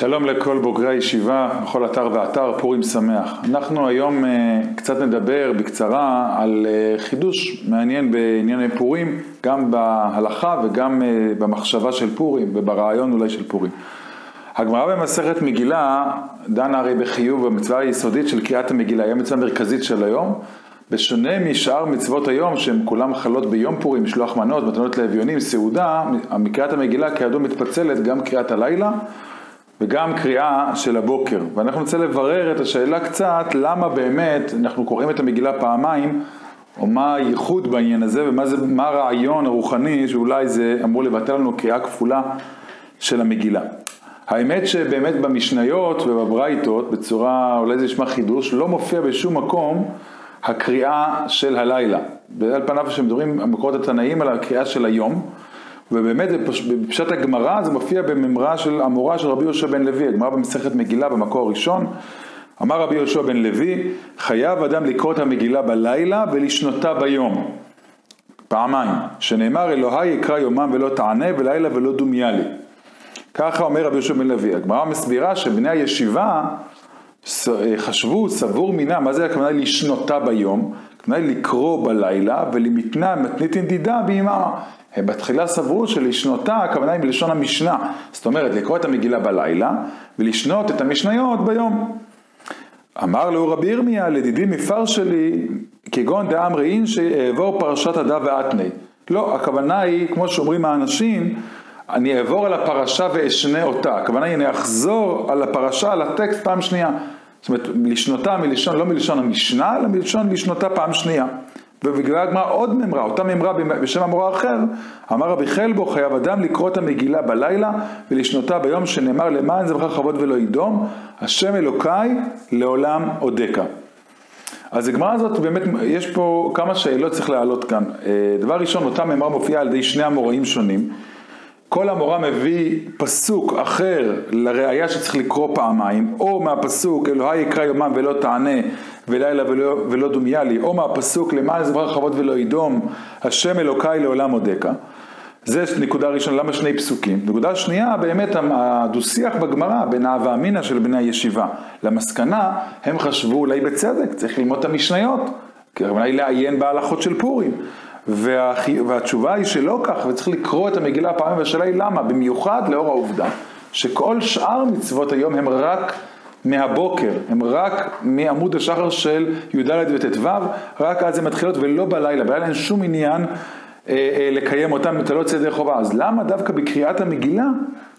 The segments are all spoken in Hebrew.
שלום לכל בוגרי הישיבה, בכל אתר ואתר, פורים שמח. אנחנו היום uh, קצת נדבר בקצרה על uh, חידוש מעניין בענייני פורים, גם בהלכה וגם uh, במחשבה של פורים וברעיון אולי של פורים. הגמרא במסכת מגילה דנה הרי בחיוב במצווה היסודית של קריאת המגילה, היא המצווה המרכזית של היום. בשונה משאר מצוות היום, שהן כולן חלות ביום פורים, משלוח מנות, מתנות לאביונים, סעודה, מקריאת המגילה כידוע מתפצלת גם קריאת הלילה. וגם קריאה של הבוקר. ואנחנו נרצה לברר את השאלה קצת, למה באמת אנחנו קוראים את המגילה פעמיים, או מה הייחוד בעניין הזה, ומה זה, מה הרעיון הרוחני שאולי זה אמור לבטל לנו קריאה כפולה של המגילה. האמת שבאמת במשניות ובברייתות, בצורה, אולי זה נשמע חידוש, לא מופיע בשום מקום הקריאה של הלילה. ועל פניו שמדברים המקורות התנאים על הקריאה של היום, ובאמת בפשט הגמרא זה מופיע בממרה של המורה של רבי יהושע בן לוי, הגמרא במסכת מגילה במקור הראשון, אמר רבי יהושע בן לוי, חייב אדם לקרוא את המגילה בלילה ולשנותה ביום, פעמיים, שנאמר אלוהי יקרא יומם ולא תענה ולילה ולא דומיה לי. ככה אומר רבי יהושע בן לוי. הגמרא מסבירה שבני הישיבה חשבו, סבור מינה, מה זה הכוונה לשנותה ביום? הכוונה לקרוא בלילה ולמתנה מתניתין דידה ביממה. בתחילה סברו שלשנותה הכוונה היא בלשון המשנה, זאת אומרת לקרוא את המגילה בלילה ולשנות את המשניות ביום. אמר לו רבי ירמיה, לדידי מפר שלי, כגון דאמרי שאעבור פרשת הדה ואתני. לא, הכוונה היא, כמו שאומרים האנשים, אני אעבור על הפרשה ואשנה אותה. הכוונה היא, אני אחזור על הפרשה, על הטקסט פעם שנייה. זאת אומרת, לשנותה מלשון, לא מלשון המשנה, אלא מלשון לשנותה פעם שנייה. ובגלל הגמרא עוד ממרה, אותה ממרה בשם המורה אחר, אמר רבי חלבו חייב אדם לקרוא את המגילה בלילה ולשנותה ביום שנאמר למען זמך כבוד ולא ידום, השם אלוקיי לעולם אודקה. אז הגמרא הזאת באמת, יש פה כמה שאלות צריך להעלות כאן. אה, דבר ראשון, אותה ממרה מופיעה על ידי שני המוראים שונים. כל המורה מביא פסוק אחר לראיה שצריך לקרוא פעמיים, או מהפסוק אלוהי יקרא יומם ולא תענה ולילה ולא, ולא דומיה לי, או מהפסוק למען זמר חוות ולא ידום, השם אלוקיי לעולם אודקה. זה נקודה ראשונה, למה שני פסוקים? נקודה שנייה, באמת הדו-שיח בגמרא בין האווה אמינא של בני הישיבה למסקנה, הם חשבו אולי בצדק, צריך ללמוד את המשניות, כי הכוונה היא לעיין בהלכות של פורים. וה... והתשובה היא שלא כך, וצריך לקרוא את המגילה פעמים, והשאלה היא למה, במיוחד לאור העובדה שכל שאר מצוות היום הם רק מהבוקר, הם רק מעמוד השחר של י"ד וט"ו, רק אז הן מתחילות ולא בלילה, בלילה אין שום עניין אה, אה, לקיים אותם מטלות ידי חובה, אז למה דווקא בקריאת המגילה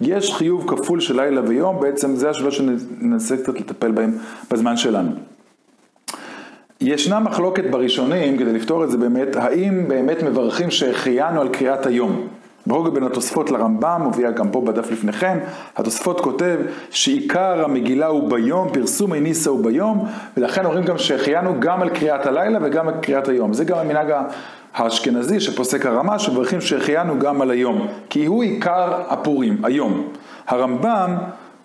יש חיוב כפול של לילה ויום, בעצם זה השאלה שננסה קצת לטפל בהם בזמן שלנו. ישנה מחלוקת בראשונים, כדי לפתור את זה באמת, האם באמת מברכים שהחיינו על קריאת היום. ברוגע בין התוספות לרמב"ם, מופיע גם פה בדף לפניכם, התוספות כותב שעיקר המגילה הוא ביום, פרסום איניסה הוא ביום, ולכן אומרים גם שהחיינו גם על קריאת הלילה וגם על קריאת היום. זה גם המנהג האשכנזי שפוסק הרמה, שמברכים שהחיינו גם על היום, כי הוא עיקר הפורים, היום. הרמב"ם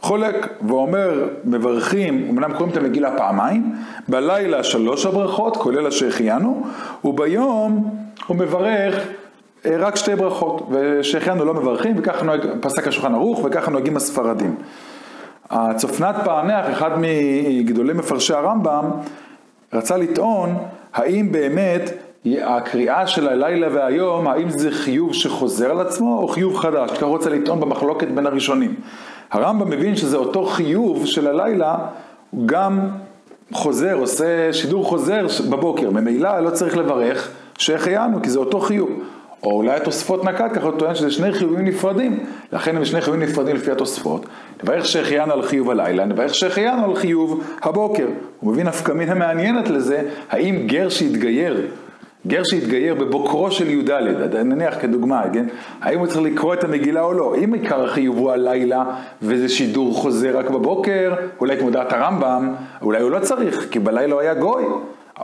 חולק ואומר, מברכים, אמנם קוראים את המגילה פעמיים, בלילה שלוש הברכות, כולל השהחיינו, וביום הוא מברך אה, רק שתי ברכות, ושהחיינו לא מברכים, וככה נוהג, פסק השולחן ערוך, וככה נוהגים הספרדים. הצופנת פענח, אחד מגדולי מפרשי הרמב"ם, רצה לטעון האם באמת הקריאה של הלילה והיום, האם זה חיוב שחוזר על עצמו או חיוב חדש? ככה רוצה לטעון במחלוקת בין הראשונים. הרמב"ם מבין שזה אותו חיוב של הלילה, הוא גם חוזר, עושה שידור חוזר בבוקר, ממילא לא צריך לברך שהחיינו, כי זה אותו חיוב. או אולי התוספות נקט, ככה הוא טוען שזה שני חיובים נפרדים, לכן הם שני חיובים נפרדים לפי התוספות. נברך שהחיינו על חיוב הלילה, נברך שהחיינו על חיוב הבוקר. הוא מבין נפקא מינה מעניינת לזה, האם גר שהתגייר גר שהתגייר בבוקרו של י"ד, נניח כדוגמה, כן? האם הוא צריך לקרוא את המגילה או לא? אם עיקר החיוב הוא הלילה וזה שידור חוזר רק בבוקר, אולי כמו דעת הרמב"ם, אולי הוא לא צריך, כי בלילה הוא היה גוי.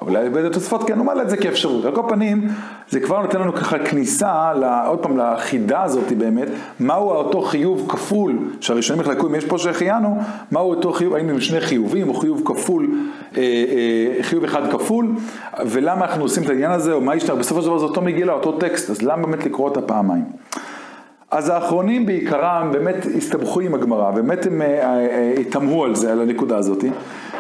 אולי בתוספות כן הוא מעלה את זה כאפשרות. על כל פנים, זה כבר נותן לנו ככה כניסה, לה, עוד פעם, לחידה הזאת באמת, מהו אותו חיוב כפול, שהראשונים יחלקו אם יש פה שהחיינו, מהו אותו חיוב, האם הם שני חיובים או חיוב כפול, אה, אה, חיוב אחד כפול, ולמה אנחנו עושים את העניין הזה, או מה ישתר, בסופו של דבר זה אותו מגילה, אותו טקסט, אז למה באמת לקרוא אותה פעמיים? אז האחרונים בעיקרם באמת הסתבכו עם הגמרא, באמת הם תמהו על זה, על הנקודה הזאת.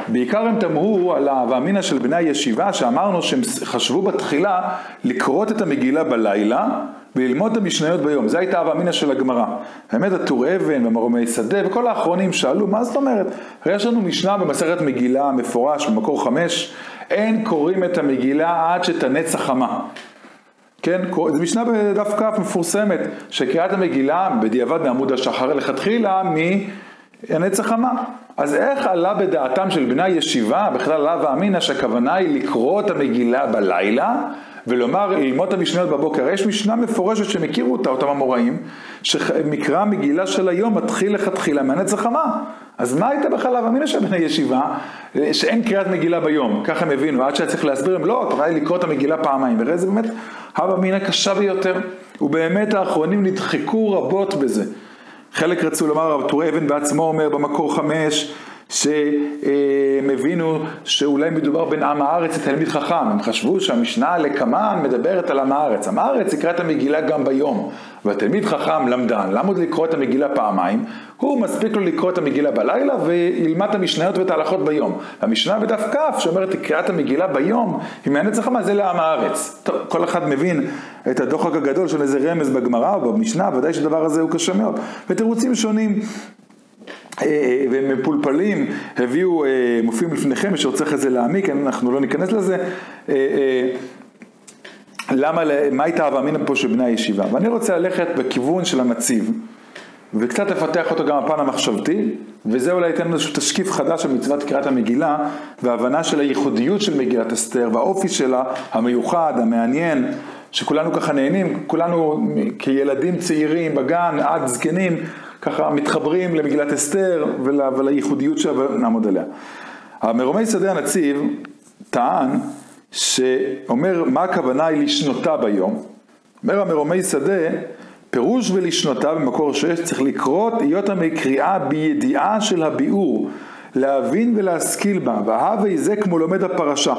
בעיקר הם תמהו על ההווה אמינא של בני הישיבה, שאמרנו שהם חשבו בתחילה לקרות את המגילה בלילה וללמוד את המשניות ביום. זו הייתה ההווה אמינא של הגמרא. באמת הטור אבן ומרומי שדה וכל האחרונים שאלו, מה זאת אומרת? הרי יש לנו משנה במסכת מגילה מפורש במקור חמש, אין קוראים את המגילה עד שתנץ החמה. כן, זו משנה בדף כ' מפורסמת, שקריאת המגילה בדיעבד מעמוד השחר לכתחילה מהנצח חמה. אז איך עלה בדעתם של בני הישיבה, בכלל לאו ואמינא, שהכוונה היא לקרוא את המגילה בלילה, ולומר ללמוד המשניות בבוקר. יש משנה מפורשת שהם הכירו אותה, אותם המוראים, שמקרא המגילה של היום מתחיל לכתחילה מהנצח חמה. אז מה הייתה בכלל לאו אמינא של בני ישיבה, שאין קריאת מגילה ביום, ככה הם הבינו, עד שהיה צריך להסביר להם, לא, אתה לקרוא את המגילה פעמיים, וראה זה באמת הווה אמינא קשה ביותר, ובאמת האחרונים נדחקו רבות בזה. חלק רצו לומר, הרב טור אבן בעצמו אומר במקור חמש, שהם הבינו שאולי מדובר בין עם הארץ לתלמיד חכם, הם חשבו שהמשנה לקמן מדברת על עם הארץ, עם הארץ יקרא את המגילה גם ביום, והתלמיד חכם למדן, למה עוד לקרוא את המגילה פעמיים? הוא מספיק לו לקרוא את המגילה בלילה וילמד את המשניות ואת ההלכות ביום. המשנה בדף כ' שאומרת קריאת המגילה ביום, היא מהנצח חמה, זה לעם הארץ. טוב, כל אחד מבין את הדוחק הגדול של איזה רמז בגמרא או במשנה, ודאי שהדבר הזה הוא קשה מאוד. ותירוצים שונים אה, אה, ומפולפלים הביאו, אה, מופיעים לפניכם, מי שרוצה אחרי זה להעמיק, אנחנו לא ניכנס לזה. למה, מה הייתה הווה אמינא פה של בני הישיבה? ואני רוצה ללכת בכיוון של הנציב, וקצת לפתח אותו גם בפן המחשבתי, וזה אולי ייתן איזשהו תשקיף חדש על מצוות קריאת המגילה, והבנה של הייחודיות של מגילת אסתר, והאופי שלה, המיוחד, המעניין, שכולנו ככה נהנים, כולנו כילדים צעירים בגן עד זקנים, ככה מתחברים למגילת אסתר ול, ולייחודיות שלה ונעמוד עליה. המרומי שדה הנציב טען שאומר מה הכוונה היא לשנותה ביום. אומר המרומי שדה, פירוש ולשנותה במקור שש צריך לקרות היות המקריאה בידיעה של הביאור, להבין ולהשכיל בה, והווה זה כמו לומד הפרשה.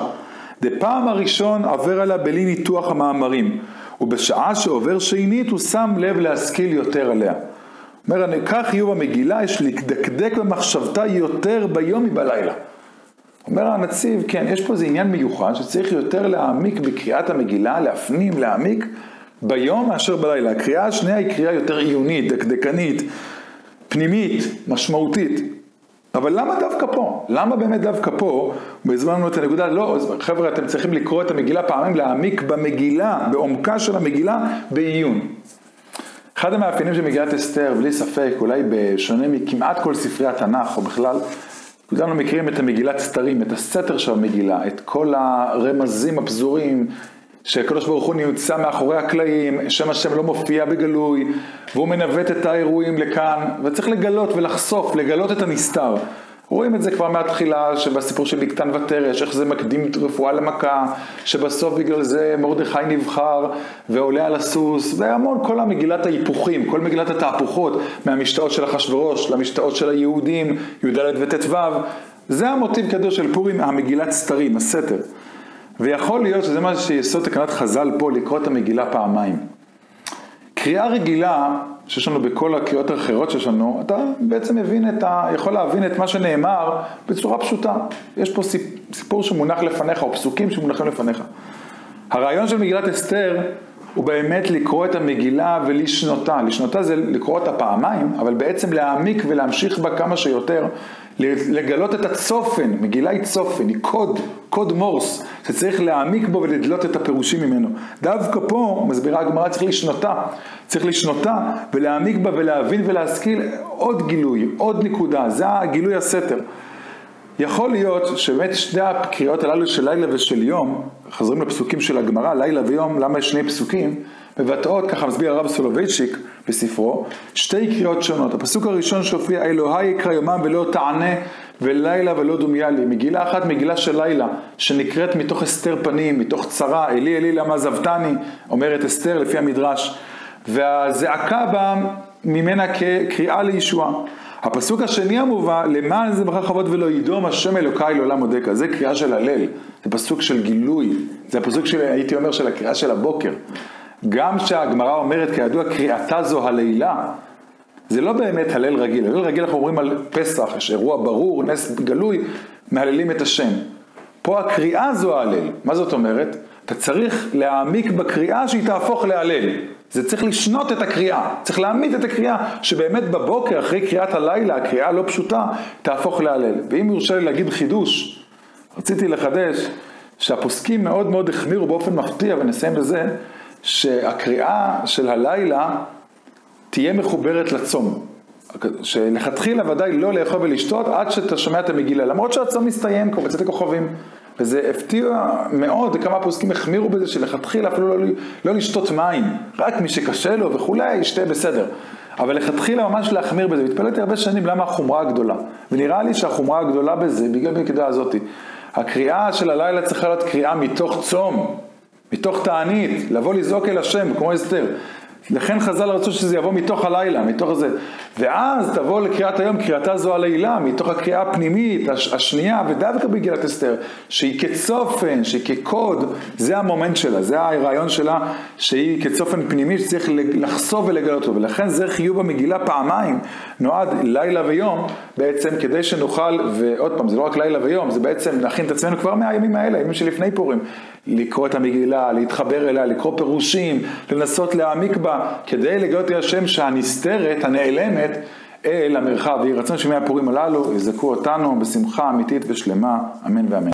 דפעם הראשון עובר עליה בלי ניתוח המאמרים, ובשעה שעובר שנית הוא שם לב להשכיל יותר עליה. אומר, כך יהיו במגילה, יש לדקדק במחשבתה יותר ביום מבלילה. אומר הנציב, כן, יש פה איזה עניין מיוחד שצריך יותר להעמיק בקריאת המגילה, להפנים, להעמיק ביום מאשר בלילה. הקריאה השנייה היא קריאה יותר עיונית, דקדקנית, פנימית, משמעותית. אבל למה דווקא פה? למה באמת דווקא פה? והזמנו את הנקודה, לא, חבר'ה, אתם צריכים לקרוא את המגילה פעמים, להעמיק במגילה, בעומקה של המגילה, בעיון. אחד המאפיינים של מגילת אסתר, בלי ספק, אולי בשונה מכמעט כל ספרי התנ"ך, או בכלל, כולנו מכירים את המגילת סתרים, את הסתר של המגילה, את כל הרמזים הפזורים, שהקדוש ברוך הוא נמצא מאחורי הקלעים, שם השם לא מופיע בגלוי, והוא מנווט את האירועים לכאן, וצריך לגלות ולחשוף, לגלות את הנסתר. רואים את זה כבר מהתחילה, שבסיפור של בקתן ותרש, איך זה מקדים רפואה למכה, שבסוף בגלל זה מרדכי נבחר ועולה על הסוס, והמון, כל המגילת ההיפוכים, כל מגילת התהפוכות, מהמשתאות של אחשורוש למשתאות של היהודים, י"ד וט"ו, זה המוטיב קדוש של פורים, המגילת סתרים, הסתר. ויכול להיות שזה מה שיסוד תקנת חז"ל פה, לקרוא את המגילה פעמיים. קריאה רגילה, שיש לנו בכל הקריאות האחרות שיש לנו, אתה בעצם מבין את ה... יכול להבין את מה שנאמר בצורה פשוטה. יש פה סיפור שמונח לפניך, או פסוקים שמונחים לפניך. הרעיון של מגילת אסתר הוא באמת לקרוא את המגילה ולשנותה. לשנותה זה לקרוא אותה פעמיים, אבל בעצם להעמיק ולהמשיך בה כמה שיותר, לגלות את הצופן, מגילה היא צופן, היא קוד, קוד מורס, שצריך להעמיק בו ולדלות את הפירושים ממנו. דווקא פה, מסבירה הגמרא, צריך לשנותה. צריך לשנותה ולהעמיק בה ולהבין ולהשכיל עוד גילוי, עוד נקודה, זה הגילוי הסתר. יכול להיות שבאמת שתי הקריאות הללו של לילה ושל יום, חוזרים לפסוקים של הגמרא, לילה ויום, למה יש שני פסוקים? מבטאות, ככה מסביר הרב סולובייצ'יק בספרו, שתי קריאות שונות. הפסוק הראשון שהופיע, אלוהי יקרא יומם ולא תענה, ולילה ולא דומיה לי. מגילה אחת, מגילה של לילה, שנקראת מתוך הסתר פנים, מתוך צרה, אלי אלי למה עזבתני, אומרת אסתר לפי המדרש. והזעקה בה ממנה כקריאה לישועה. הפסוק השני המובא, למען זה ברכה כבוד ולא ידום השם אלוקיי לעולם מודקה, זה קריאה של הלל, זה פסוק של גילוי, זה הפסוק של, הייתי אומר, של הקריאה של הבוקר. גם שהגמרא אומרת, כידוע, קריאתה זו הלילה, זה לא באמת הלל רגיל. הלל רגיל אנחנו אומרים על פסח, יש אירוע ברור, נס גלוי, מהללים את השם. פה הקריאה זו ההלל. מה זאת אומרת? אתה צריך להעמיק בקריאה שהיא תהפוך להלל. זה צריך לשנות את הקריאה, צריך להעמיד את הקריאה, שבאמת בבוקר, אחרי קריאת הלילה, הקריאה הלא פשוטה, תהפוך להלל. ואם יורשה לי להגיד חידוש, רציתי לחדש, שהפוסקים מאוד מאוד החמירו באופן מפתיע, ונסיים בזה, שהקריאה של הלילה תהיה מחוברת לצום. שלכתחילה ודאי לא לאכול ולשתות עד שאתה שומע את המגילה, למרות שהצום מסתיים כמו בצאת הכוכבים. וזה הפתיע מאוד, כמה פוסקים החמירו בזה שלכתחילה אפילו לא, לא לשתות מים, רק מי שקשה לו וכולי, ישתה בסדר. אבל לכתחילה ממש להחמיר בזה, והתפלאתי הרבה שנים למה החומרה הגדולה. ונראה לי שהחומרה הגדולה בזה, בגלל הנקודה הזאתי. הקריאה של הלילה צריכה להיות קריאה מתוך צום, מתוך תענית, לבוא לזעוק אל השם, כמו אסתר. לכן חז"ל רצו שזה יבוא מתוך הלילה, מתוך זה. ואז תבוא לקריאת היום, קריאתה זו הלילה, מתוך הקריאה הפנימית, הש, השנייה, ודווקא בגילת אסתר, שהיא כצופן, שהיא כקוד, זה המומנט שלה, זה הרעיון שלה, שהיא כצופן פנימי שצריך לחשוף ולגלות אותו. ולכן זה חיוב המגילה פעמיים, נועד לילה ויום, בעצם כדי שנוכל, ועוד פעם, זה לא רק לילה ויום, זה בעצם להכין את עצמנו כבר מהימים האלה, הימים שלפני פורים, לקרוא את המגילה, להתחבר אליה, לקרוא פירושים, לנסות להעמיק בה, כדי לגלות את השם שהנסתרת, הנעלמת, אל המרחב. ויהי רצון שימי הפורים הללו יזכו אותנו בשמחה אמיתית ושלמה, אמן ואמן.